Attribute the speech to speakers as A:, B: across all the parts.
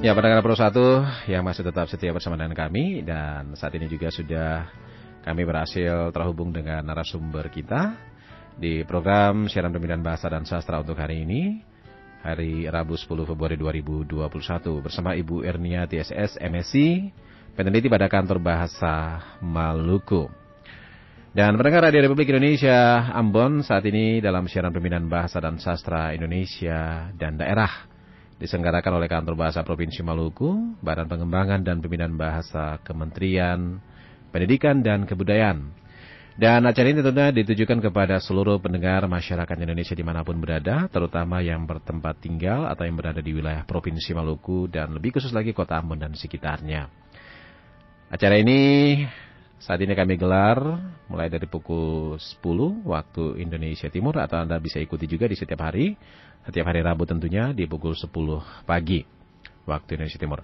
A: Ya, pendengar Pro 1 yang masih tetap setia bersama dengan kami dan saat ini juga sudah kami berhasil terhubung dengan narasumber kita di program siaran pemilihan bahasa dan sastra untuk hari ini hari Rabu 10 Februari 2021 bersama Ibu Ernia TSS MSc peneliti pada kantor bahasa Maluku. Dan pendengar Radio Republik Indonesia Ambon saat ini dalam siaran pembinaan bahasa dan sastra Indonesia dan daerah diselenggarakan oleh Kantor Bahasa Provinsi Maluku, Badan Pengembangan dan Pembinaan Bahasa Kementerian Pendidikan dan Kebudayaan. Dan acara ini tentunya ditujukan kepada seluruh pendengar masyarakat Indonesia di mana pun berada, terutama yang bertempat tinggal atau yang berada di wilayah Provinsi Maluku dan lebih khusus lagi kota Ambon dan sekitarnya. Acara ini saat ini kami gelar mulai dari pukul 10 waktu Indonesia Timur atau Anda bisa ikuti juga di setiap hari setiap hari Rabu tentunya di pukul 10 pagi waktu Indonesia Timur.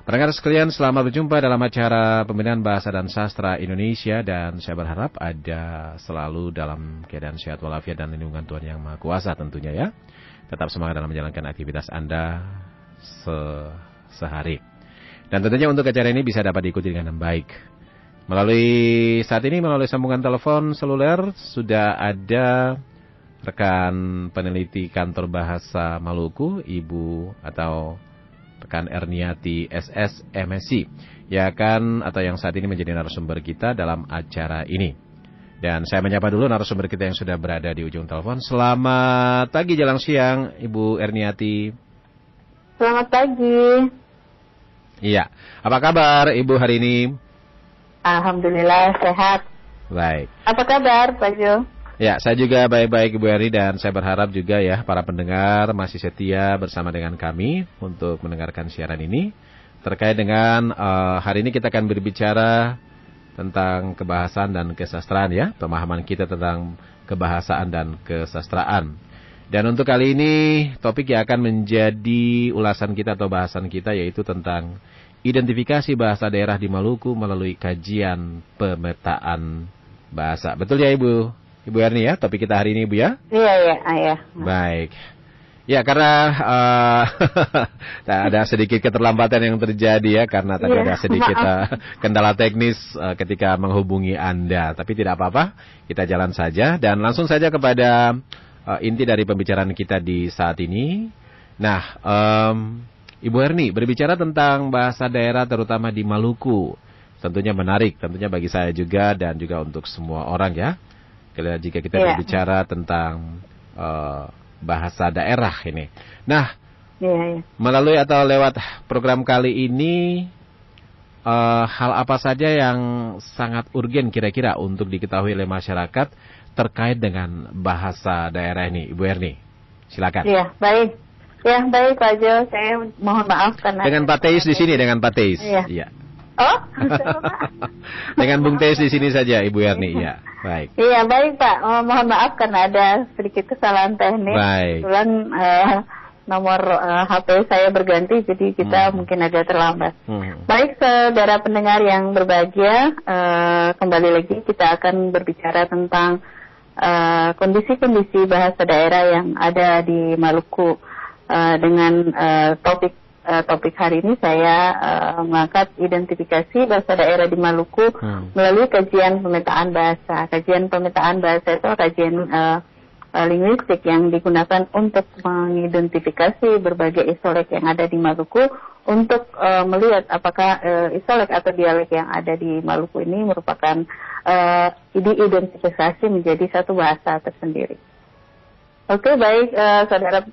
A: Pendengar sekalian, selamat berjumpa dalam acara pembinaan bahasa dan sastra Indonesia dan saya berharap ada selalu dalam keadaan sehat walafiat dan lindungan Tuhan yang Maha Kuasa tentunya ya. Tetap semangat dalam menjalankan aktivitas Anda se sehari. Dan tentunya untuk acara ini bisa dapat diikuti dengan baik. Melalui saat ini melalui sambungan telepon seluler sudah ada rekan peneliti kantor bahasa Maluku, Ibu atau rekan Erniati SS MSc, ya kan atau yang saat ini menjadi narasumber kita dalam acara ini. Dan saya menyapa dulu narasumber kita yang sudah berada di ujung telepon. Selamat pagi jelang siang, Ibu Erniati.
B: Selamat pagi.
A: Iya, apa kabar Ibu hari ini?
B: Alhamdulillah sehat.
A: Baik.
B: Apa kabar Pak Jo?
A: Ya, saya juga baik-baik Ibu Eri dan saya berharap juga ya para pendengar masih setia bersama dengan kami untuk mendengarkan siaran ini terkait dengan uh, hari ini kita akan berbicara tentang kebahasan dan kesastraan ya, pemahaman kita tentang kebahasaan dan kesastraan. Dan untuk kali ini topik yang akan menjadi ulasan kita atau bahasan kita yaitu tentang identifikasi bahasa daerah di Maluku melalui kajian pemetaan bahasa. Betul ya Ibu? Ibu Erni ya, topik kita hari ini Ibu ya?
B: Iya, iya, iya.
A: Baik. Ya karena uh, ada sedikit keterlambatan yang terjadi ya karena tadi ya, ada sedikit uh, kendala teknis uh, ketika menghubungi Anda. Tapi tidak apa-apa, kita jalan saja dan langsung saja kepada uh, inti dari pembicaraan kita di saat ini. Nah, um, Ibu Erni berbicara tentang bahasa daerah terutama di Maluku. Tentunya menarik, tentunya bagi saya juga dan juga untuk semua orang ya jika kita yeah. berbicara tentang uh, bahasa daerah ini. Nah, yeah, yeah. melalui atau lewat program kali ini, uh, hal apa saja yang sangat urgen kira-kira untuk diketahui oleh masyarakat terkait dengan bahasa daerah ini, Ibu Erni? Silakan.
B: Iya, baik. Ya, baik Pak Jo. Saya mohon maaf karena...
A: Dengan Pak Teis di sini, dengan Pak Teis. Iya.
B: Ya. Oh,
A: dengan Bung Teis di sini saja, Ibu Erni. Iya. Baik.
B: Iya baik Pak. Oh, mohon maaf karena ada sedikit kesalahan teknis.
A: Baik.
B: Kebetulan uh, nomor uh, eh, HP saya berganti, jadi kita hmm. mungkin agak terlambat. Hmm. Baik saudara pendengar yang berbahagia, uh, kembali lagi kita akan berbicara tentang kondisi-kondisi uh, bahasa daerah yang ada di Maluku uh, dengan uh, topik uh, topik hari ini saya uh, mengangkat identifikasi bahasa daerah di Maluku hmm. melalui kajian pemetaan bahasa. Kajian pemetaan bahasa itu kajian uh, uh, linguistik yang digunakan untuk mengidentifikasi berbagai isolek yang ada di Maluku untuk uh, melihat apakah uh, isolek atau dialek yang ada di Maluku ini merupakan uh, diidentifikasi menjadi satu bahasa tersendiri. Oke, baik uh, saudara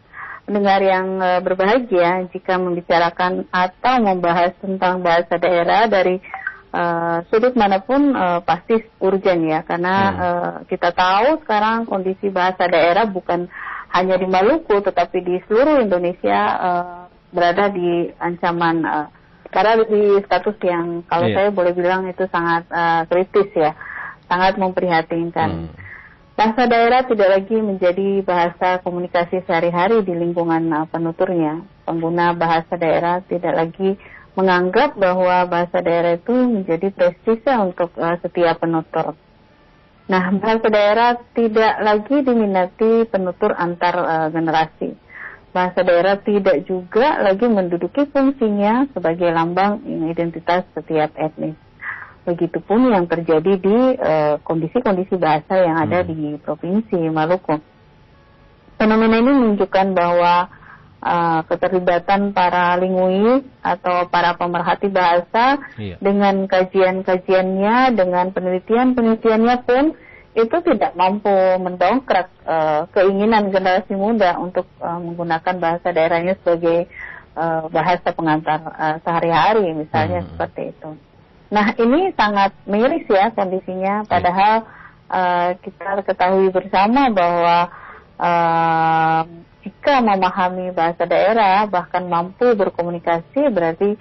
B: pendengar yang uh, berbahagia jika membicarakan atau membahas tentang bahasa daerah dari uh, sudut mana pun uh, pasti urgen ya karena hmm. uh, kita tahu sekarang kondisi bahasa daerah bukan hanya di Maluku tetapi di seluruh Indonesia uh, berada di ancaman uh, karena di status yang kalau yeah. saya boleh bilang itu sangat uh, kritis ya sangat memprihatinkan. Hmm. Bahasa daerah tidak lagi menjadi bahasa komunikasi sehari-hari di lingkungan uh, penuturnya. Pengguna bahasa daerah tidak lagi menganggap bahwa bahasa daerah itu menjadi prestise untuk uh, setiap penutur. Nah, bahasa daerah tidak lagi diminati penutur antar uh, generasi. bahasa daerah tidak juga lagi menduduki fungsinya sebagai lambang identitas setiap etnis. Begitupun yang terjadi di eh, kondisi-kondisi uh, bahasa yang ada hmm. di provinsi Maluku. Fenomena ini menunjukkan bahwa uh, keterlibatan para linguis atau para pemerhati bahasa iya. dengan kajian-kajiannya, dengan penelitian-penelitiannya pun itu tidak mampu mendongkrak uh, keinginan generasi muda untuk uh, menggunakan bahasa daerahnya sebagai uh, bahasa pengantar uh, sehari-hari, misalnya hmm. seperti itu. Nah ini sangat miris ya kondisinya, iya. padahal uh, kita ketahui bersama bahwa uh, jika memahami bahasa daerah bahkan mampu berkomunikasi berarti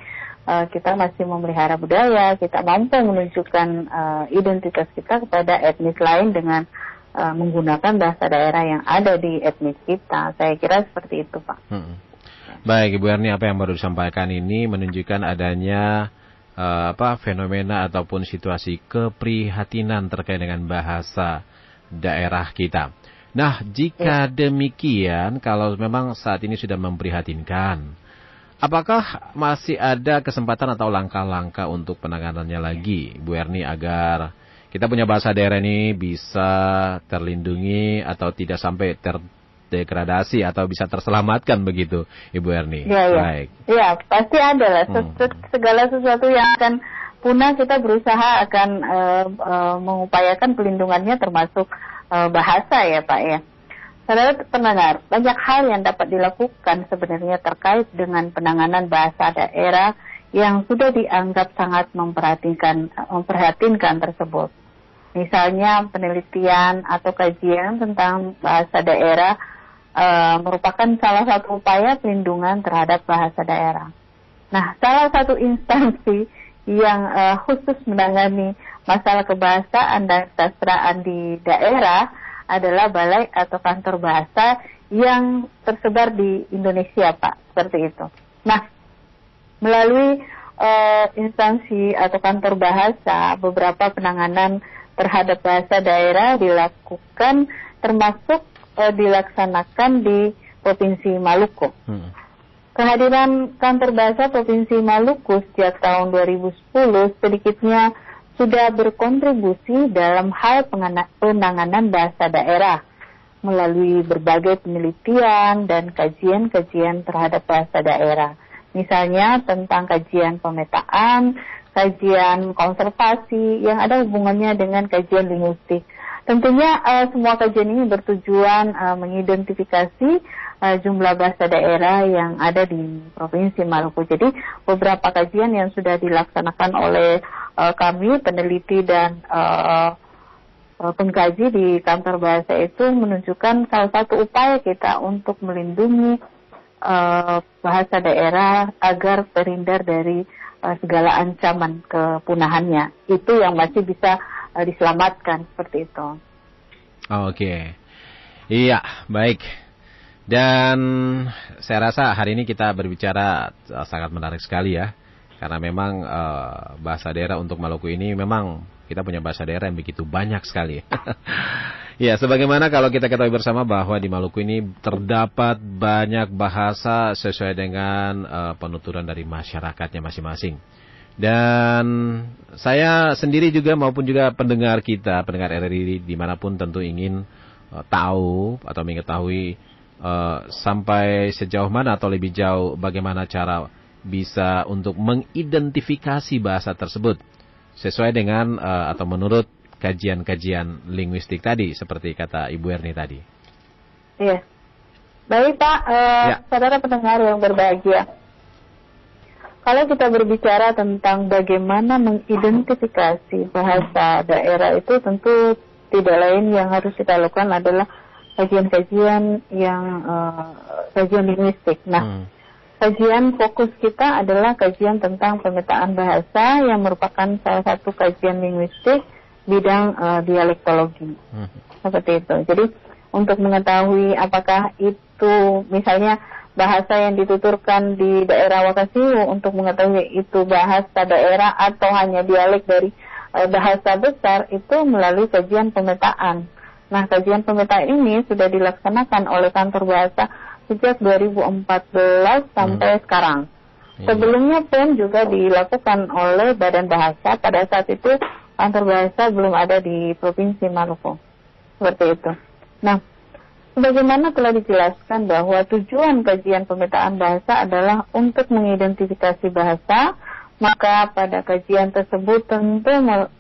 B: uh, kita masih memelihara budaya, kita mampu menunjukkan uh, identitas kita kepada etnis lain dengan uh, menggunakan bahasa daerah yang ada di etnis kita. Saya kira seperti itu, Pak. Hmm.
A: Baik, Ibu Erni, apa yang baru disampaikan ini menunjukkan adanya uh, apa fenomena ataupun situasi keprihatinan terkait dengan bahasa daerah kita. Nah, jika ya. demikian, kalau memang saat ini sudah memprihatinkan, apakah masih ada kesempatan atau langkah-langkah untuk penanganannya lagi, Bu Erni, agar kita punya bahasa daerah ini bisa terlindungi atau tidak sampai ter degradasi atau bisa terselamatkan begitu, Ibu Erni.
B: Iya, iya. Baik. Iya, pasti ada lah. Hmm. Segala sesuatu yang akan punah kita berusaha akan uh, uh, mengupayakan pelindungannya termasuk uh, bahasa ya, Pak ya. Saudara pendengar, banyak hal yang dapat dilakukan sebenarnya terkait dengan penanganan bahasa daerah yang sudah dianggap sangat memperhatikan memperhatinkan tersebut. Misalnya penelitian atau kajian tentang bahasa daerah uh, merupakan salah satu upaya pelindungan terhadap bahasa daerah. Nah, salah satu instansi yang uh, khusus menangani masalah kebahasaan dan kesastraan di daerah adalah balai atau kantor bahasa yang tersebar di Indonesia, Pak, seperti itu. Nah, melalui uh, instansi atau kantor bahasa, beberapa penanganan terhadap bahasa daerah dilakukan termasuk uh, dilaksanakan di Provinsi Maluku. Hmm. Kehadiran kantor bahasa Provinsi Maluku sejak tahun 2010 sedikitnya sudah berkontribusi dalam hal penanganan bahasa daerah melalui berbagai penelitian dan kajian-kajian terhadap bahasa daerah. Misalnya tentang kajian pemetaan, kajian konservasi yang ada hubungannya dengan kajian linguistik Tentunya uh, semua kajian ini bertujuan uh, mengidentifikasi uh, jumlah bahasa daerah yang ada di Provinsi Maluku. Jadi beberapa kajian yang sudah dilaksanakan oleh uh, kami peneliti dan uh, pengkaji di kantor bahasa itu menunjukkan salah satu upaya kita untuk melindungi uh, bahasa daerah agar terhindar dari uh, segala ancaman kepunahannya. Itu yang masih bisa uh, diselamatkan seperti itu.
A: Oke, okay. iya baik. Dan saya rasa hari ini kita berbicara uh, sangat menarik sekali ya, karena memang uh, bahasa daerah untuk Maluku ini memang kita punya bahasa daerah yang begitu banyak sekali. ya, sebagaimana kalau kita ketahui bersama bahwa di Maluku ini terdapat banyak bahasa sesuai dengan uh, penuturan dari masyarakatnya masing-masing. Dan saya sendiri juga maupun juga pendengar kita, pendengar RRI di mana pun tentu ingin uh, tahu atau mengetahui uh, sampai sejauh mana atau lebih jauh bagaimana cara bisa untuk mengidentifikasi bahasa tersebut sesuai dengan uh, atau menurut kajian-kajian linguistik tadi seperti kata Ibu Erni tadi.
B: Iya. Baik Pak, uh, ya. saudara pendengar yang berbahagia. Kalau kita berbicara tentang bagaimana mengidentifikasi bahasa daerah itu tentu tidak lain yang harus kita lakukan adalah kajian-kajian yang uh, kajian linguistik. Nah, hmm. kajian fokus kita adalah kajian tentang pemetaan bahasa yang merupakan salah satu kajian linguistik bidang uh, dialektologi. Hmm. Seperti itu. Jadi untuk mengetahui apakah itu misalnya bahasa yang dituturkan di daerah Wakasiu untuk mengetahui itu bahasa daerah atau hanya dialek dari e, bahasa besar itu melalui kajian pemetaan. Nah, kajian pemetaan ini sudah dilaksanakan oleh kantor bahasa sejak 2014 sampai hmm. sekarang. Iya. Sebelumnya pun juga dilakukan oleh Badan Bahasa pada saat itu kantor bahasa belum ada di Provinsi Maluku. Seperti itu. Nah, sebagaimana telah dijelaskan bahwa tujuan kajian pemetaan bahasa adalah untuk mengidentifikasi bahasa, maka pada kajian tersebut tentu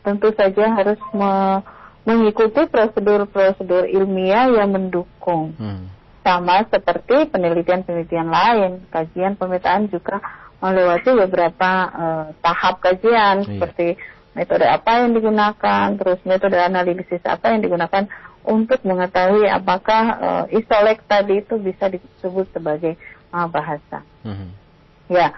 B: tentu saja harus me, mengikuti prosedur-prosedur ilmiah yang mendukung. Hmm. Sama seperti penelitian-penelitian lain, kajian pemetaan juga melewati beberapa uh, tahap kajian iya. seperti metode apa yang digunakan, terus metode analisis apa yang digunakan untuk mengetahui apakah uh, isolek tadi itu bisa disebut sebagai uh, bahasa. Mm-hmm. Ya,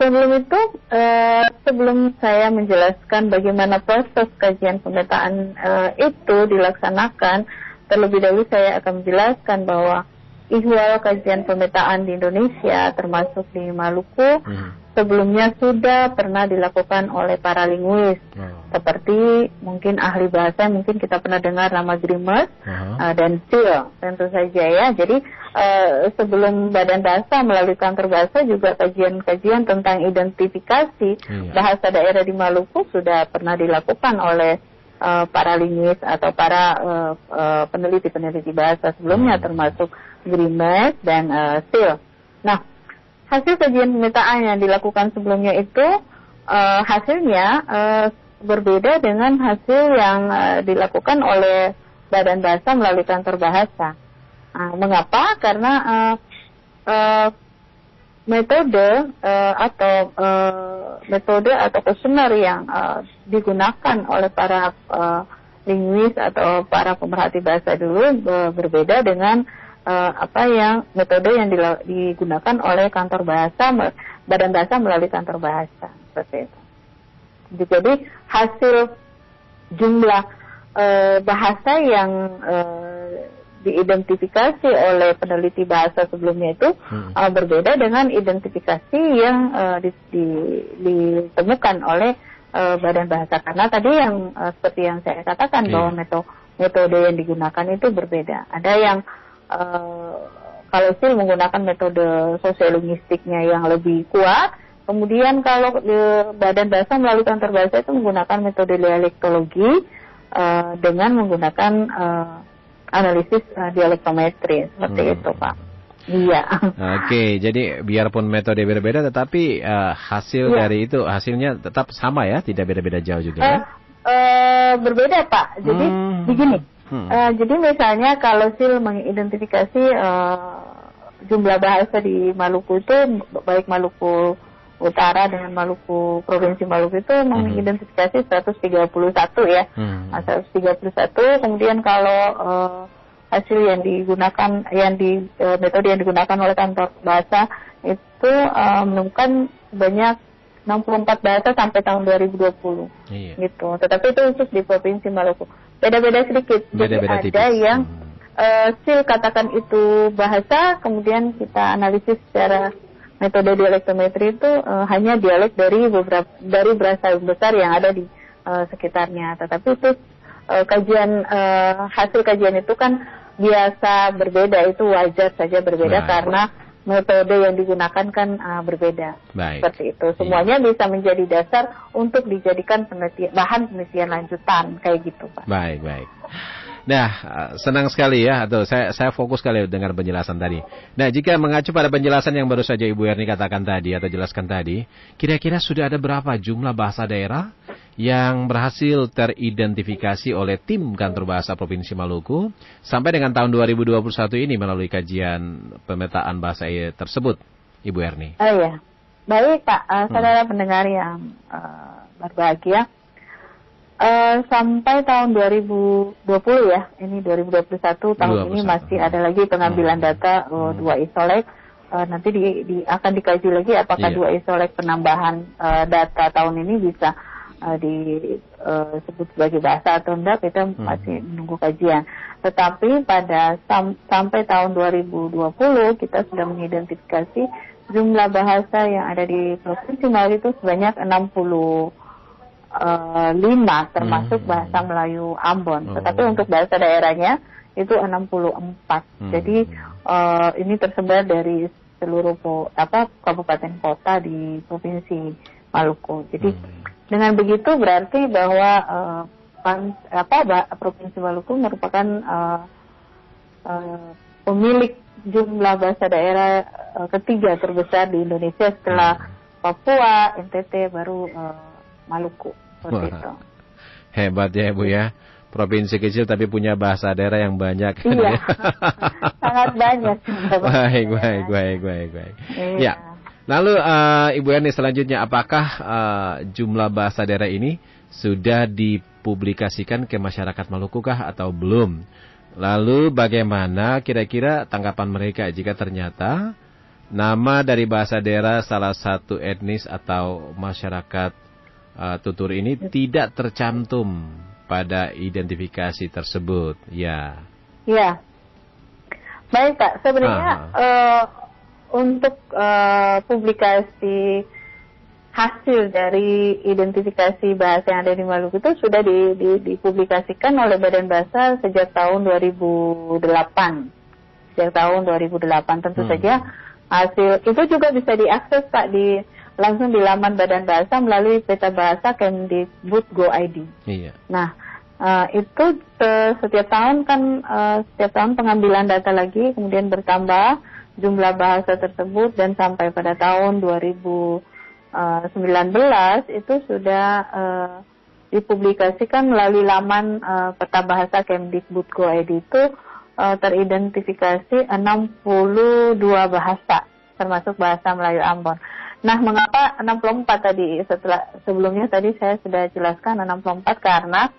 B: sebelum itu uh, sebelum saya menjelaskan bagaimana proses kajian pemetaan uh, itu dilaksanakan, terlebih dahulu saya akan menjelaskan bahwa ihwal kajian pemetaan di Indonesia termasuk di Maluku hmm. Sebelumnya sudah pernah dilakukan oleh para linguis hmm. seperti mungkin ahli bahasa mungkin kita pernah dengar nama Grimes hmm. uh, dan Seal tentu saja ya jadi uh, sebelum Badan Bahasa melalui kantor bahasa juga kajian-kajian tentang identifikasi hmm. bahasa daerah di Maluku sudah pernah dilakukan oleh uh, para linguis atau para peneliti-peneliti uh, uh, bahasa sebelumnya hmm. termasuk Grimes dan uh, SIL. Nah, hasil kajian pemetaan yang dilakukan sebelumnya itu uh, hasilnya uh, berbeda dengan hasil yang uh, dilakukan oleh Badan Bahasa melalui kantor bahasa. Uh, mengapa? Karena uh, uh, metode uh, atau uh, metode atau kuesioner yang uh, digunakan oleh para uh, linguis atau para pemerhati bahasa dulu berbeda dengan uh, apa yang metode yang digunakan oleh kantor bahasa badan bahasa melalui kantor bahasa seperti itu. Jadi hasil jumlah uh, bahasa yang uh, diidentifikasi oleh peneliti bahasa sebelumnya itu hmm. uh, berbeda dengan identifikasi yang uh, di, di, ditemukan oleh uh, badan bahasa karena tadi yang uh, seperti yang saya katakan yeah. bahwa metode metode yang digunakan itu berbeda. Ada yang uh, kalau sih menggunakan metode sosiologistiknya yang lebih kuat. Kemudian kalau di badan bahasa melalui kantor bahasa itu menggunakan metode dialektologi uh, dengan menggunakan uh, analisis uh, dialektometri seperti hmm. itu, Pak. Iya.
A: Oke, jadi biarpun metode berbeda, tetapi uh, hasil ya. dari itu hasilnya tetap sama ya, tidak beda-beda jauh juga uh, ya?
B: Uh, berbeda Pak. Jadi hmm. begini, Hmm. Uh, jadi misalnya kalau SIL mengidentifikasi uh, jumlah bahasa di Maluku itu baik Maluku Utara dengan Maluku Provinsi Maluku itu hmm. mengidentifikasi 131 ya, hmm. 131. Kemudian kalau uh, hasil yang digunakan yang di uh, metode yang digunakan oleh kantor bahasa itu uh, menemukan banyak 64 bahasa sampai tahun 2020 iya. gitu. Tetapi itu khusus di Provinsi Maluku. Beda-beda sedikit. Beda-beda Jadi ada yang hmm. uh, sil katakan itu bahasa, kemudian kita analisis secara metode dialektometri itu uh, hanya dialek dari beberapa dari bahasa besar yang ada di uh, sekitarnya. Tetapi itu uh, kajian uh, hasil kajian itu kan biasa berbeda itu wajar saja berbeda nah. karena metode yang digunakan kan uh, berbeda. Baik. Seperti itu. Iya. Semuanya iya. bisa menjadi dasar untuk dijadikan penelitian, bahan penelitian lanjutan kayak gitu, Pak.
A: Baik, baik. Nah, senang sekali ya, atau saya saya fokus sekali dengan penjelasan tadi. Nah, jika mengacu pada penjelasan yang baru saja Ibu Erni katakan tadi atau jelaskan tadi, kira-kira sudah ada berapa jumlah bahasa daerah yang berhasil teridentifikasi oleh tim kantor bahasa Provinsi Maluku sampai dengan tahun 2021 ini melalui kajian pemetaan bahasa tersebut, Ibu Erni.
B: Oh iya, baik Pak, uh, saudara hmm. pendengar yang uh, berbahagia. Uh, sampai tahun 2020 ya, ini 2021 tahun 2021. ini masih ada lagi pengambilan hmm. data uh, hmm. dua isolek. Uh, nanti di, di, akan dikaji lagi apakah iya. dua isolek penambahan uh, data tahun ini bisa uh, disebut uh, sebagai bahasa atau enggak kita hmm. masih menunggu kajian. Tetapi pada sam sampai tahun 2020 kita sudah mengidentifikasi jumlah bahasa yang ada di Provinsi Maluku itu sebanyak 60 Uh, lima termasuk hmm. bahasa Melayu Ambon. Oh. Tetapi untuk bahasa daerahnya itu 64. Hmm. Jadi uh, ini tersebar dari seluruh po, apa kabupaten kota di provinsi Maluku. Jadi hmm. dengan begitu berarti bahwa uh, pan, apa provinsi Maluku merupakan uh, uh, pemilik jumlah bahasa daerah uh, ketiga terbesar di Indonesia setelah hmm. Papua, NTT, baru uh, Maluku. Itu.
A: Hebat ya Bu ya provinsi kecil tapi punya bahasa daerah yang banyak.
B: Iya, sangat banyak.
A: baik, baik, baik, baik, baik. Iya. Ya. Lalu uh, Ibu Yani selanjutnya apakah uh, jumlah bahasa daerah ini sudah dipublikasikan ke masyarakat Maluku kah atau belum? Lalu bagaimana kira-kira tanggapan mereka jika ternyata nama dari bahasa daerah salah satu etnis atau masyarakat uh, tutur ini tidak tercantum pada identifikasi tersebut. Ya.
B: Ya. Baik Pak, sebenarnya uh, untuk uh, publikasi hasil dari identifikasi bahasa yang ada di Maluku itu sudah di, di, dipublikasikan oleh Badan Bahasa sejak tahun 2008. Sejak tahun 2008 tentu hmm. saja hasil itu juga bisa diakses Pak di langsung di laman Badan Bahasa melalui peta bahasa Kemdikbud Go ID. Iya. Nah, uh, itu setiap tahun kan uh, setiap tahun pengambilan data lagi kemudian bertambah jumlah bahasa tersebut dan sampai pada tahun 2019 eh, itu sudah uh, dipublikasikan melalui laman uh, peta bahasa Kemdikbud Go ID itu uh, teridentifikasi 62 bahasa termasuk bahasa Melayu Ambon. Nah, mengapa 64 tadi? Setelah sebelumnya tadi saya sudah jelaskan 64 karena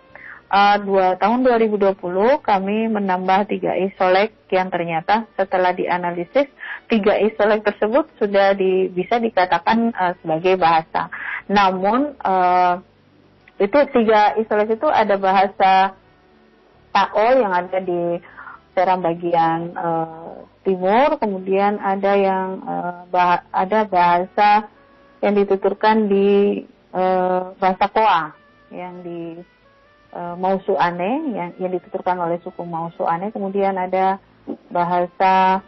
B: uh, dua, tahun 2020 kami menambah tiga isolek yang ternyata setelah dianalisis tiga isolek tersebut sudah di, bisa dikatakan uh, sebagai bahasa. Namun uh, itu tiga isolek itu ada bahasa Taol yang ada di Seram bagian uh, timur, kemudian ada yang uh, bah ada bahasa yang dituturkan di uh, bahasa Koa yang di uh, Mausuane yang yang dituturkan oleh suku Mausuane, kemudian ada bahasa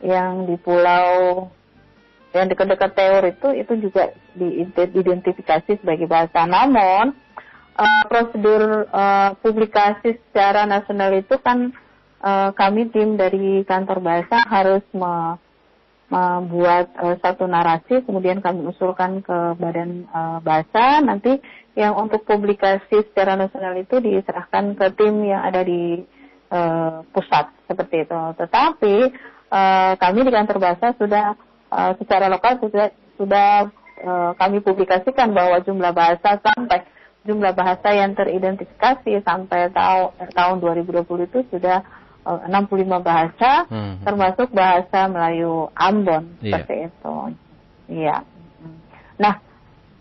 B: yang di pulau yang dekat-dekat Teor itu itu juga diidentifikasi sebagai bahasa. Namun uh, prosedur uh, publikasi secara nasional itu kan uh, kami tim dari kantor bahasa harus me, membuat uh, satu narasi, kemudian kami usulkan ke badan uh, bahasa. Nanti yang untuk publikasi secara nasional itu diserahkan ke tim yang ada di uh, pusat seperti itu. Tetapi uh, kami di kantor bahasa sudah uh, secara lokal sudah sudah uh, kami publikasikan bahwa jumlah bahasa sampai jumlah bahasa yang teridentifikasi sampai tahun tahun 2020 itu sudah 65 eh, bahasa, hmm. termasuk bahasa Melayu Ambon yeah. seperti itu. Iya. Nah,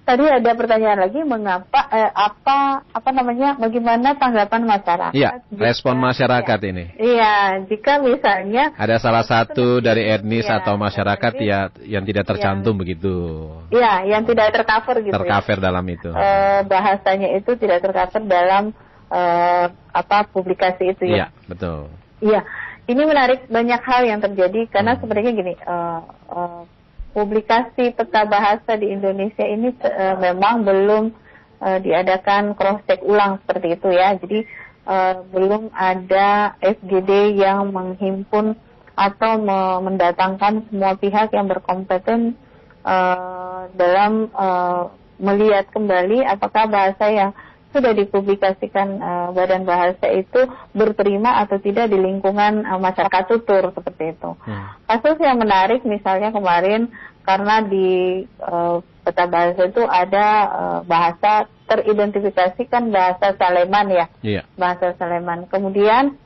B: tadi ada pertanyaan lagi mengapa eh, apa apa namanya bagaimana tanggapan masyarakat?
A: Iya, respon masyarakat ya, ini.
B: Iya, jika misalnya
A: ada salah satu dari etnis ya, atau masyarakat ya yang tidak tercantum ya, begitu.
B: Iya, yang tidak tercover gitu.
A: Ya. Tercover ya. dalam itu.
B: Eh, bahasanya itu tidak tercover dalam eh, apa publikasi itu ya.
A: Iya, betul.
B: Iya, ini menarik banyak hal yang terjadi karena hmm. sebenarnya gini, uh, uh, publikasi peta bahasa di Indonesia ini uh, memang belum uh, diadakan cross check ulang seperti itu ya. Jadi uh, belum ada SGD yang menghimpun atau mendatangkan semua pihak yang berkompeten uh, dalam uh, melihat kembali apakah bahasa yang sudah dipublikasikan uh, Badan Bahasa itu berterima atau tidak di lingkungan uh, masyarakat tutur seperti itu. Hmm. Kasus yang menarik misalnya kemarin karena di uh, peta bahasa itu ada uh, bahasa teridentifikasikan bahasa Saleman ya, yeah. bahasa Saleman. Kemudian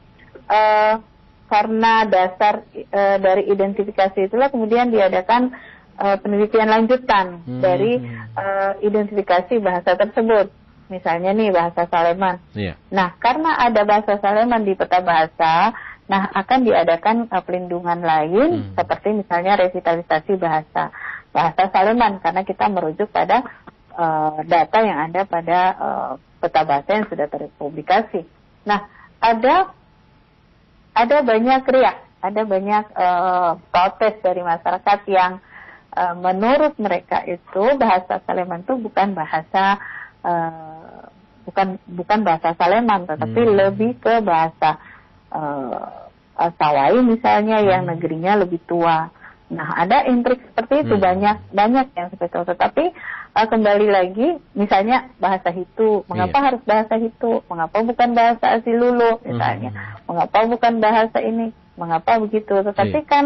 B: uh, karena dasar uh, dari identifikasi itulah kemudian diadakan uh, penelitian lanjutan hmm. dari uh, identifikasi bahasa tersebut misalnya nih bahasa Saleman. Yeah. Nah, karena ada bahasa Saleman di peta bahasa, nah akan diadakan uh, pelindungan lain hmm. seperti misalnya revitalisasi bahasa bahasa Saleman karena kita merujuk pada uh, data yang ada pada uh, peta bahasa yang sudah terpublikasi. Nah, ada ada banyak riak, ada banyak uh, protes dari masyarakat yang uh, menurut mereka itu bahasa Saleman itu bukan bahasa uh, bukan bukan bahasa Saleman, tetapi hmm. lebih ke bahasa uh, Sawai misalnya hmm. yang negerinya lebih tua. Nah, ada intrik seperti itu hmm. banyak banyak yang seperti itu. Tetapi uh, kembali lagi, misalnya bahasa Hitu, mengapa yeah. harus bahasa Hitu? Mengapa bukan bahasa Asilulu misalnya? Hmm. Mengapa bukan bahasa ini? Mengapa begitu? Tetapi yeah. kan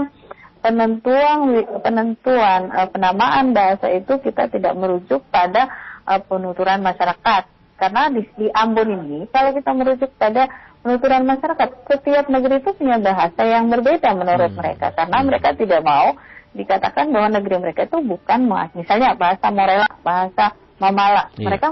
B: penentuan penentuan uh, penamaan bahasa itu kita tidak merujuk pada uh, penuturan masyarakat. Karena di, di Ambon ini, kalau kita merujuk pada penuturan masyarakat. Setiap negeri itu punya bahasa yang berbeda menurut hmm. mereka karena hmm. mereka tidak mau dikatakan bahwa negeri mereka itu bukan misalnya bahasa Morela, bahasa Mamala. Yeah. Mereka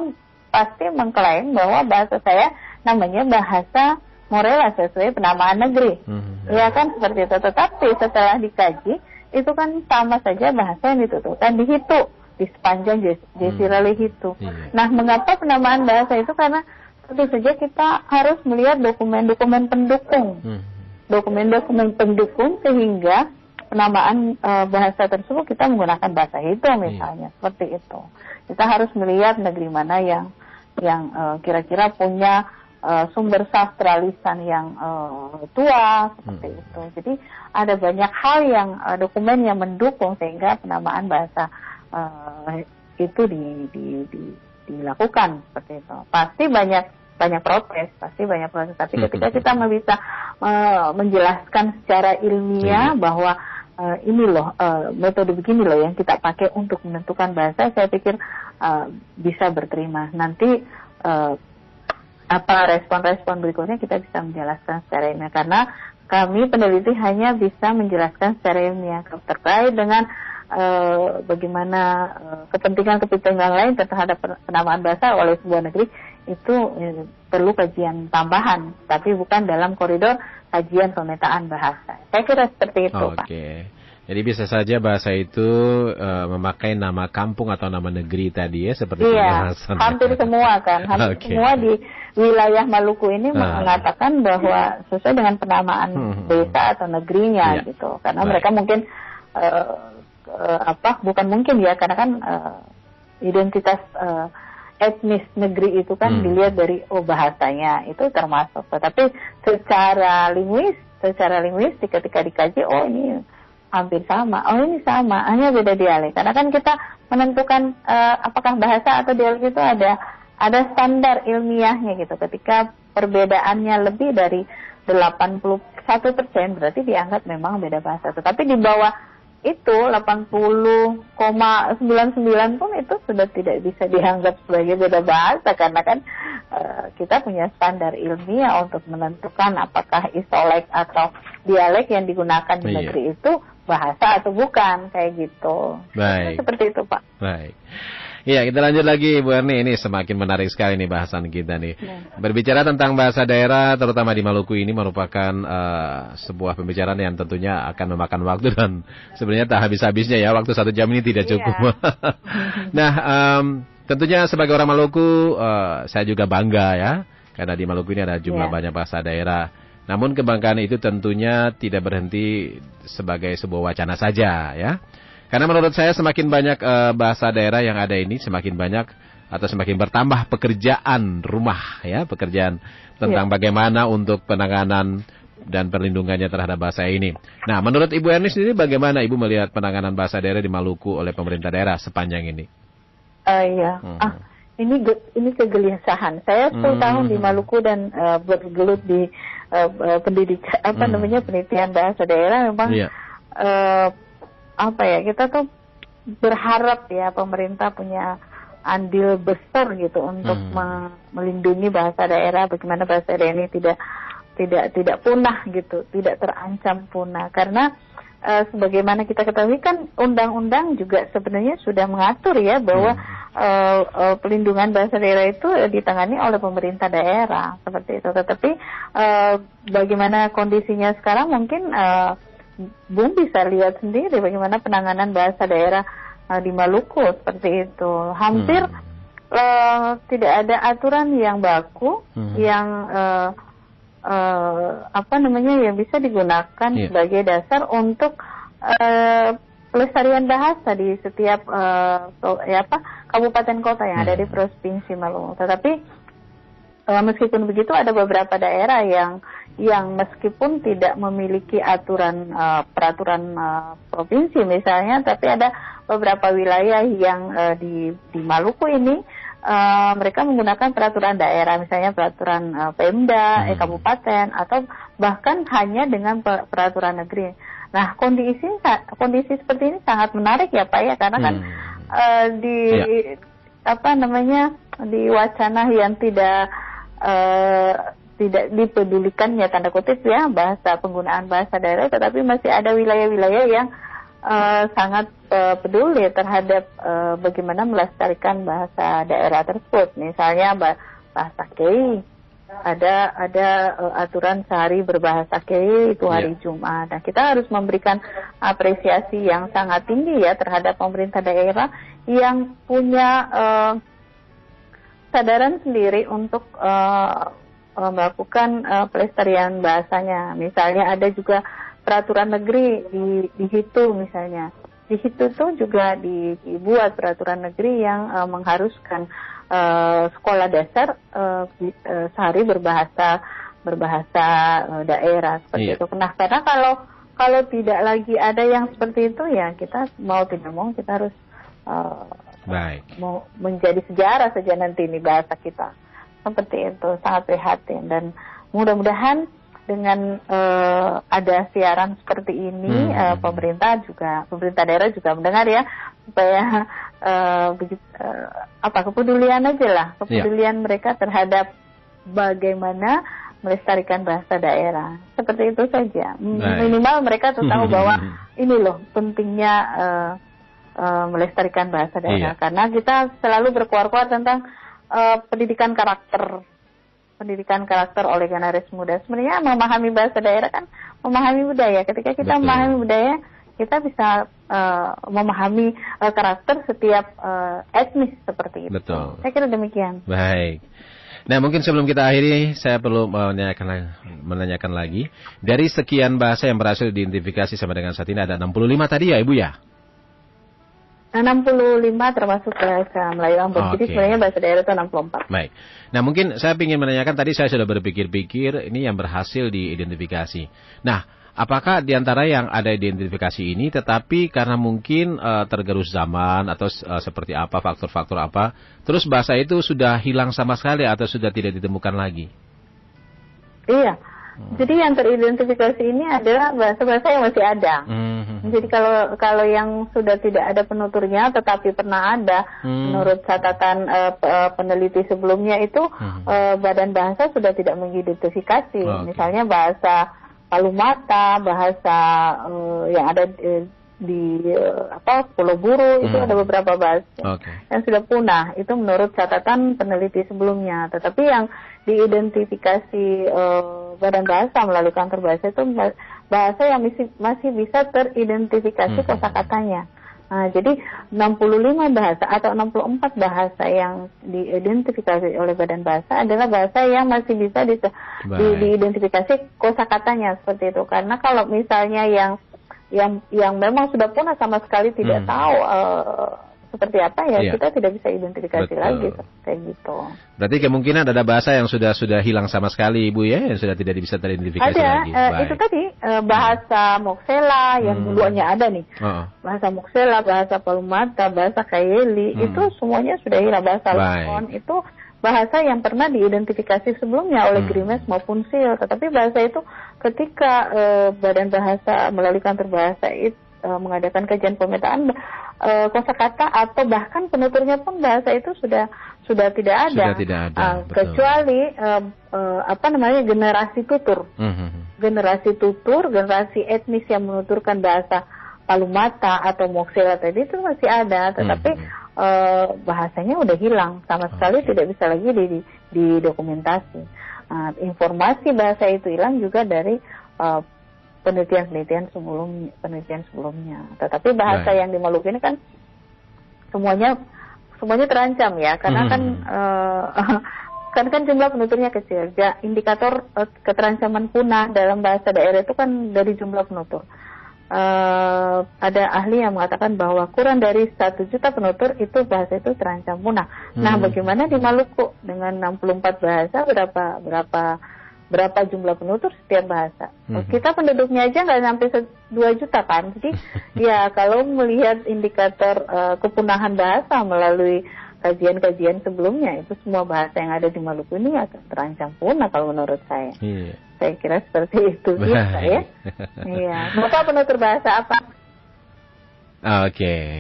B: pasti mengklaim bahwa bahasa saya namanya bahasa Morela sesuai penamaan negeri. Hmm. Ya kan seperti itu. Tetapi setelah dikaji itu kan sama saja bahasa yang ditutupkan di Hitu di sepanjang Desirali hmm. Hitu. Yeah. Nah, mengapa penamaan bahasa itu karena tentu saja kita harus melihat dokumen-dokumen pendukung. Hmm. Dokumen-dokumen pendukung sehingga penamaan e, bahasa tersebut kita menggunakan bahasa itu iya. misalnya, hmm. seperti itu. Kita harus melihat negeri mana yang yang e, kira-kira punya e, sumber sastra lisan yang e, tua seperti hmm. itu. Jadi ada banyak hal yang e, dokumen yang mendukung sehingga penamaan bahasa e, itu di, di, di dilakukan seperti itu. Pasti banyak banyak protes, pasti banyak protes. Tapi ketika kita bisa uh, menjelaskan secara ilmiah iya. bahwa uh, ini loh uh, metode begini loh yang kita pakai untuk menentukan bahasa, saya pikir uh, bisa berterima. Nanti uh, apa respon-respon berikutnya kita bisa menjelaskan secara ilmiah karena kami peneliti hanya bisa menjelaskan secara ilmiah terkait dengan uh, bagaimana uh, kepentingan-kepentingan lain terhadap penamaan bahasa oleh sebuah negeri itu uh, perlu kajian tambahan, tapi bukan dalam koridor kajian pemetaan bahasa. Saya kira seperti itu,
A: Oke. Pak. Oke. Jadi bisa saja bahasa itu uh, memakai nama kampung atau nama negeri tadi ya seperti
B: iya, hampir semua kan, hampir okay. semua di wilayah Maluku ini uh. mengatakan bahwa sesuai dengan penamaan hmm. desa atau negerinya yeah. gitu, karena Baik. mereka mungkin uh, uh, apa bukan mungkin ya karena kan uh, identitas uh, etnis negeri itu kan hmm. dilihat dari oh bahasanya itu termasuk. Tetapi secara linguis secara linguistik ketika dikaji oh ini hampir sama. Oh ini sama hanya beda dialek. Karena kan kita menentukan uh, apakah bahasa atau dialek itu ada ada standar ilmiahnya gitu. Ketika perbedaannya lebih dari 81 persen berarti dianggap memang beda bahasa. Tetapi di bawah itu 80,99 pun itu sudah tidak bisa dianggap sebagai beda bahasa karena kan uh, kita punya standar ilmiah untuk menentukan apakah isolek atau dialek yang digunakan di iya. negeri itu bahasa atau bukan kayak gitu.
A: Baik.
B: Seperti itu Pak.
A: Baik. Iya, kita lanjut lagi Bu Erni. Ini semakin menarik sekali nih bahasan kita nih. Ya. Berbicara tentang bahasa daerah, terutama di Maluku ini merupakan uh, sebuah pembicaraan yang tentunya akan memakan waktu dan sebenarnya tak habis-habisnya ya. Waktu satu jam ini tidak iya. cukup. Ya. nah, um, tentunya sebagai orang Maluku, uh, saya juga bangga ya. Karena di Maluku ini ada jumlah ya. banyak bahasa daerah. Namun kebanggaan itu tentunya tidak berhenti sebagai sebuah wacana saja ya. Karena menurut saya semakin banyak uh, bahasa daerah yang ada ini semakin banyak atau semakin bertambah pekerjaan rumah ya, pekerjaan tentang ya. bagaimana untuk penanganan dan perlindungannya terhadap bahasa ini. Nah, menurut Ibu Erni sendiri bagaimana Ibu melihat penanganan bahasa daerah di Maluku oleh pemerintah daerah sepanjang ini?
B: Uh, iya. Hmm. Ah, ini ini kegelisahan. Saya 10 hmm. tahun di Maluku dan uh, bergelut di uh, pendidikan apa hmm. namanya penelitian bahasa daerah memang yeah. Iya. uh, apa ya kita tuh berharap ya pemerintah punya andil besar gitu untuk hmm. melindungi bahasa daerah bagaimana bahasa daerah ini tidak tidak tidak punah gitu tidak terancam punah karena uh, sebagaimana kita ketahui kan undang-undang juga sebenarnya sudah mengatur ya bahwa hmm. uh, uh, pelindungan bahasa daerah itu ditangani oleh pemerintah daerah seperti itu tetapi uh, bagaimana kondisinya sekarang mungkin uh, Bung bisa lihat sendiri bagaimana penanganan bahasa daerah uh, di Maluku seperti itu. Hampir hmm. uh, tidak ada aturan yang baku hmm. yang uh, uh, apa namanya ya bisa digunakan yeah. sebagai dasar untuk uh, pelestarian bahasa di setiap uh, ya apa kabupaten kota yang hmm. ada di hmm. provinsi Maluku. Tetapi uh, meskipun begitu ada beberapa daerah yang yang meskipun tidak memiliki aturan uh, peraturan uh, provinsi misalnya, tapi ada beberapa wilayah yang uh, di di Maluku ini uh, mereka menggunakan peraturan daerah, misalnya peraturan uh, Pemda, hmm. eh, kabupaten, atau bahkan hanya dengan peraturan negeri. Nah, kondisi kondisi seperti ini sangat menarik ya Pak ya, karena kan uh, di ya. apa namanya di wacana yang tidak uh, tidak dipedulikan ya tanda kutip ya bahasa penggunaan bahasa daerah, tetapi masih ada wilayah-wilayah yang uh, sangat uh, peduli terhadap uh, bagaimana melestarikan bahasa daerah tersebut. Misalnya bahasa Kei, ada ada uh, aturan sehari berbahasa Kei itu hari yeah. Jumat. Nah, kita harus memberikan apresiasi yang sangat tinggi ya terhadap pemerintah daerah yang punya uh, kesadaran sendiri untuk uh, melakukan uh, pelestarian bahasanya. Misalnya ada juga peraturan negeri di di situ misalnya di situ tuh juga dibuat peraturan negeri yang uh, mengharuskan uh, sekolah dasar uh, uh, sehari berbahasa berbahasa uh, daerah seperti iya. itu. Nah karena kalau kalau tidak lagi ada yang seperti itu ya kita mau tidak mau kita harus uh, Baik. mau menjadi sejarah saja nanti ini bahasa kita seperti itu sangat prihatin dan mudah-mudahan dengan uh, ada siaran seperti ini hmm. uh, pemerintah juga pemerintah daerah juga mendengar ya supaya uh, begitu, uh, apa kepedulian aja lah ya. kepedulian yeah. mereka terhadap bagaimana melestarikan bahasa daerah seperti itu saja Baik. minimal mereka tuh tahu bahwa ini loh pentingnya uh, uh, melestarikan bahasa daerah yeah. karena kita selalu berkuar-kuar tentang uh, pendidikan karakter pendidikan karakter oleh generasi muda. Sebenarnya memahami bahasa daerah kan memahami budaya. Ketika kita Betul. memahami budaya, kita bisa uh, memahami uh, karakter setiap uh, etnis seperti itu.
A: Betul.
B: Saya kira demikian.
A: Baik. Nah mungkin sebelum kita akhiri saya perlu menanyakan, menanyakan lagi dari sekian bahasa yang berhasil diidentifikasi sama dengan saat ini ada 65 tadi ya Ibu ya?
B: 65 termasuk bahasa Melayu Ambon. Okay. Jadi sebenarnya bahasa daerah itu 64.
A: Baik. Nah mungkin saya ingin menanyakan tadi saya sudah berpikir-pikir ini yang berhasil diidentifikasi. Nah apakah di antara yang ada identifikasi ini tetapi karena mungkin uh, tergerus zaman atau uh, seperti apa faktor-faktor apa terus bahasa itu sudah hilang sama sekali atau sudah tidak ditemukan lagi?
B: Iya. Hmm. Jadi yang teridentifikasi ini adalah bahasa-bahasa yang masih ada. Hmm. Jadi kalau kalau yang sudah tidak ada penuturnya tetapi pernah ada hmm. menurut catatan uh, peneliti sebelumnya itu hmm. uh, badan bahasa sudah tidak mengidentifikasi. Oh, okay. Misalnya bahasa Palumata, bahasa uh, yang ada uh, di uh, apa Pulau Buru hmm. itu ada beberapa bahasa okay. yang sudah punah itu menurut catatan peneliti sebelumnya tetapi yang diidentifikasi uh, badan bahasa melalui kantor bahasa itu bahasa yang masih masih bisa teridentifikasi hmm. kosakatanya Nah, jadi 65 bahasa atau 64 bahasa yang diidentifikasi oleh Badan Bahasa adalah bahasa yang masih bisa di, di, diidentifikasi kosakatanya seperti itu. Karena kalau misalnya yang yang yang memang sudah punah sama sekali tidak hmm. tahu uh, seperti apa ya iya. kita tidak bisa identifikasi Betul. lagi kayak gitu.
A: Berarti kemungkinan ada bahasa yang sudah sudah hilang sama sekali ibu ya yang sudah tidak bisa teridentifikasi
B: ada,
A: lagi. Ada
B: uh, itu tadi uh, bahasa hmm. Moksela yang hmm. dulunya ada nih. Oh. Bahasa Moksela, bahasa Palumata, bahasa Kayeli hmm. itu semuanya sudah hilang bahasa Lakon itu bahasa yang pernah diidentifikasi sebelumnya oleh hmm. Grimes maupun SIL. Tetapi bahasa itu ketika uh, Badan Bahasa melalui kantor bahasa itu uh, mengadakan kajian pemetaan uh, kosakata atau bahkan penuturnya pun bahasa itu sudah sudah tidak ada.
A: Sudah tidak ada.
B: Uh, kecuali uh, uh, apa namanya generasi tutur. Hmm. Generasi tutur, generasi etnis yang menuturkan bahasa Palumata atau Moksela tadi itu masih ada, tetapi hmm uh, bahasanya udah hilang sama sekali okay. tidak bisa lagi di, di, didokumentasi. Uh, informasi bahasa itu hilang juga dari uh, penelitian-penelitian sebelum penelitian sebelumnya. Tetapi bahasa right. yang di Maluku ini kan semuanya semuanya terancam ya karena mm. kan uh, kan kan jumlah penuturnya kecil. Ya, indikator uh, keterancaman punah dalam bahasa daerah itu kan dari jumlah penutur. Uh, ada ahli yang mengatakan bahwa kurang dari satu juta penutur itu bahasa itu terancam punah. Nah, hmm. Nah, bagaimana di Maluku dengan 64 bahasa berapa berapa berapa jumlah penutur setiap bahasa? Hmm. Kita penduduknya aja nggak sampai 2 juta kan. Jadi ya kalau melihat indikator uh, kepunahan bahasa melalui kajian-kajian sebelumnya itu semua bahasa yang ada di Maluku ini akan terancam punah kalau menurut saya. Iya. Saya kira seperti itu sih ya. Iya. Bapak penutur bahasa apa?
A: Oke. Okay.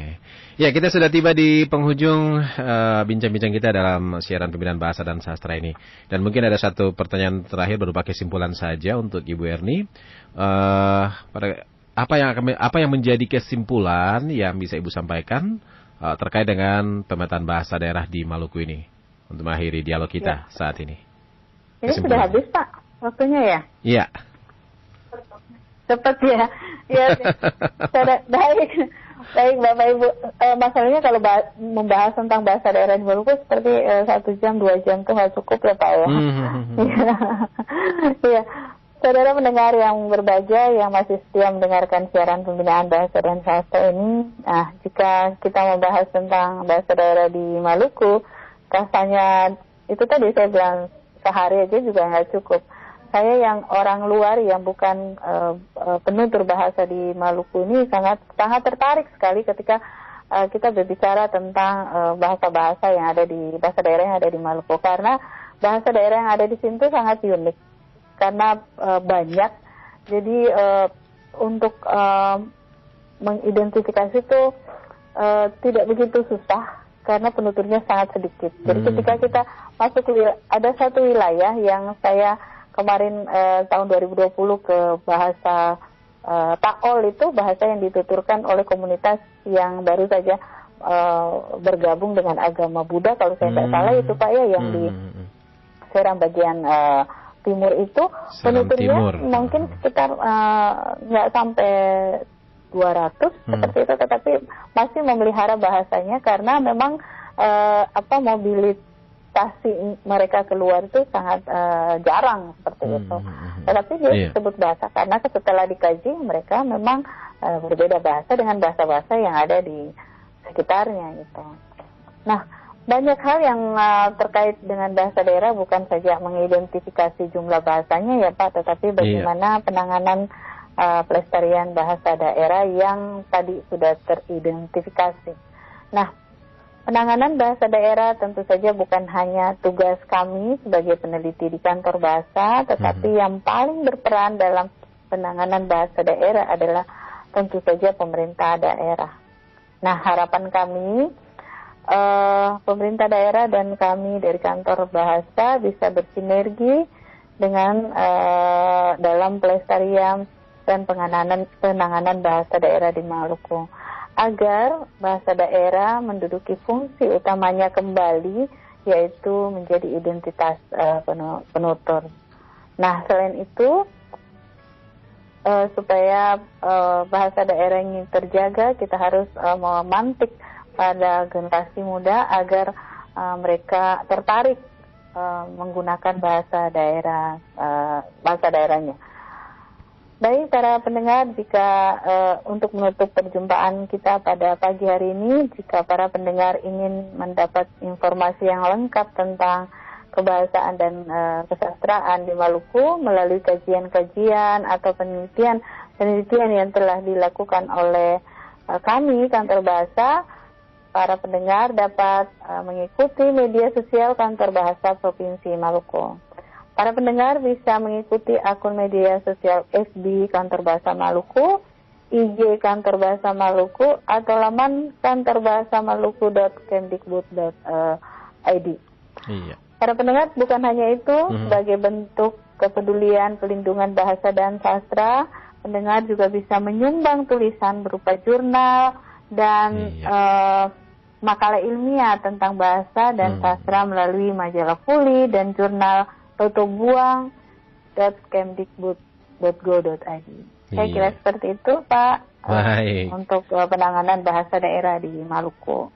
A: Ya, kita sudah tiba di penghujung eh, bincang-bincang uh, kita dalam siaran pembinaan bahasa dan sastra ini. Dan mungkin ada satu pertanyaan terakhir berupa kesimpulan saja untuk Ibu Erni. Uh, pada apa yang apa yang menjadi kesimpulan yang bisa Ibu sampaikan uh, terkait dengan pemetaan bahasa daerah di Maluku ini untuk mengakhiri dialog kita ya. saat ini.
B: Ini sudah habis Pak waktunya ya?
A: Iya.
B: Cepat ya. Ya, baik. Baik Bapak Ibu, e, masalahnya kalau membahas tentang bahasa daerah di Maluku seperti e, satu jam dua jam itu nggak cukup ya Pak ya. Hmm, hmm, hmm, iya, Saudara mendengar yang berbahagia yang masih setia mendengarkan siaran pembinaan bahasa dan sastra ini, nah jika kita membahas tentang bahasa daerah di Maluku, rasanya itu tadi saya bilang sehari aja juga nggak cukup. Saya yang orang luar yang bukan uh, uh, penutur bahasa di Maluku ini sangat sangat tertarik sekali ketika uh, kita berbicara tentang bahasa-bahasa uh, yang ada di bahasa daerah yang ada di Maluku karena bahasa daerah yang ada di sini sangat unik karena uh, banyak. Jadi uh, untuk uh, mengidentifikasi itu uh, tidak begitu susah karena penuturnya sangat sedikit. Jadi hmm. ketika kita masuk ada satu wilayah yang saya kemarin uh, tahun 2020 ke bahasa uh, Taol itu bahasa yang dituturkan oleh komunitas yang baru saja uh, bergabung dengan agama Buddha kalau saya tidak hmm. salah itu Pak ya yang hmm. di Serang bagian uh, timur itu penuturnya mungkin sekitar eh, nggak uh, sampai 200 hmm. seperti itu tetapi masih memelihara bahasanya karena memang uh, apa mobilitasi mereka keluar itu sangat uh, jarang seperti hmm. itu. Hmm, hmm. Tetapi dia yeah. disebut bahasa karena setelah dikaji mereka memang uh, berbeda bahasa dengan bahasa-bahasa yang ada di sekitarnya gitu. Nah, banyak hal yang uh, terkait dengan bahasa daerah bukan saja mengidentifikasi jumlah bahasanya ya Pak, tetapi iya. bagaimana iya. penanganan uh, pelestarian bahasa daerah yang tadi sudah teridentifikasi. Nah, penanganan bahasa daerah tentu saja bukan hanya tugas kami sebagai peneliti di kantor bahasa, tetapi hmm. yang paling berperan dalam penanganan bahasa daerah adalah tentu saja pemerintah daerah. Nah, harapan kami uh, pemerintah daerah dan kami dari kantor bahasa bisa bersinergi dengan uh, dalam pelestarian dan penanganan penanganan bahasa daerah di Maluku agar bahasa daerah menduduki fungsi utamanya kembali yaitu menjadi identitas uh, penutur. Nah, selain itu uh, supaya uh, bahasa daerah ini terjaga kita harus uh, memantik pada generasi muda agar uh, mereka tertarik uh, menggunakan bahasa daerah uh, bahasa daerahnya. Baik para pendengar, jika uh, untuk menutup perjumpaan kita pada pagi hari ini, jika para pendengar ingin mendapat informasi yang lengkap tentang kebahasaan dan uh, kesastraan di Maluku melalui kajian-kajian atau penelitian penelitian yang telah dilakukan oleh uh, kami kantor bahasa para pendengar dapat uh, mengikuti media sosial Kantor Bahasa Provinsi Maluku. Para pendengar bisa mengikuti akun media sosial FB Kantor Bahasa Maluku, IG Kantor Bahasa Maluku, atau laman kantorbahasamaluku.kemdikbud.id. Iya. Para pendengar, bukan hanya itu, mm -hmm. sebagai bentuk kepedulian pelindungan bahasa dan sastra, pendengar juga bisa menyumbang tulisan berupa jurnal dan iya. uh, makalah ilmiah tentang bahasa dan hmm. sastra melalui majalah Fuli dan jurnal totobuang.kemdikbud.go.id. Saya kira iya. seperti itu Pak
A: Baik.
B: untuk uh, penanganan bahasa daerah di Maluku.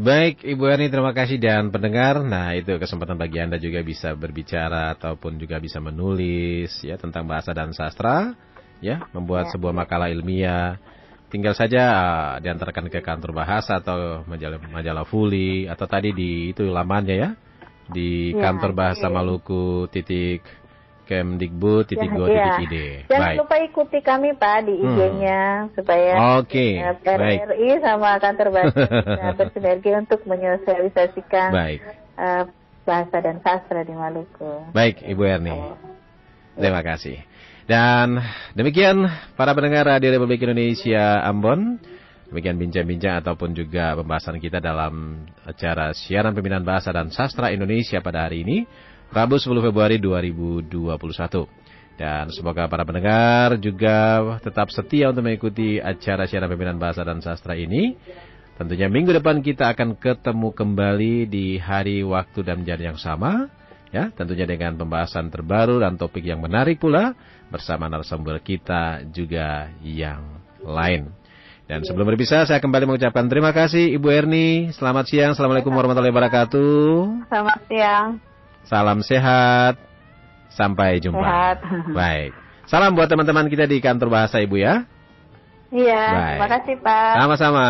A: Baik, Ibu Erni terima kasih dan pendengar. Nah, itu kesempatan bagi Anda juga bisa berbicara ataupun juga bisa menulis ya tentang bahasa dan sastra, ya, membuat ya. sebuah makalah ilmiah. Tinggal saja uh, diantarkan ke kantor bahasa atau majalah majalah Fuli atau tadi di itu lamannya ya di ya, kantor bahasa ya. Maluku titik Kemdikbud titik dua titik id.
B: Jangan baik. lupa ikuti kami Pak di IG-nya hmm. supaya
A: Oke. Okay.
B: RRI sama kantor bahasa bersinergi untuk menyosialisasikan baik. Uh, bahasa dan sastra di Maluku.
A: Baik, Ibu Erni. Oh. Terima kasih. Dan demikian para pendengar Radio Republik Indonesia Ambon. Demikian bincang-bincang ataupun juga pembahasan kita dalam acara siaran pembinaan bahasa dan sastra Indonesia pada hari ini. Rabu 10 Februari 2021. Dan semoga para pendengar juga tetap setia untuk mengikuti acara siaran pembinaan bahasa dan sastra ini. Tentunya minggu depan kita akan ketemu kembali di hari, waktu, dan jam yang sama. Ya, tentunya dengan pembahasan terbaru dan topik yang menarik pula bersama narasumber kita juga yang lain. Dan sebelum berpisah, saya kembali mengucapkan terima kasih Ibu Erni. Selamat siang. Assalamualaikum warahmatullahi wabarakatuh.
B: Selamat siang.
A: Salam sehat. Sampai jumpa.
B: Sehat.
A: Baik. Salam buat teman-teman kita di kantor bahasa Ibu ya.
B: Iya, Baik. terima kasih Pak.
A: Sama-sama.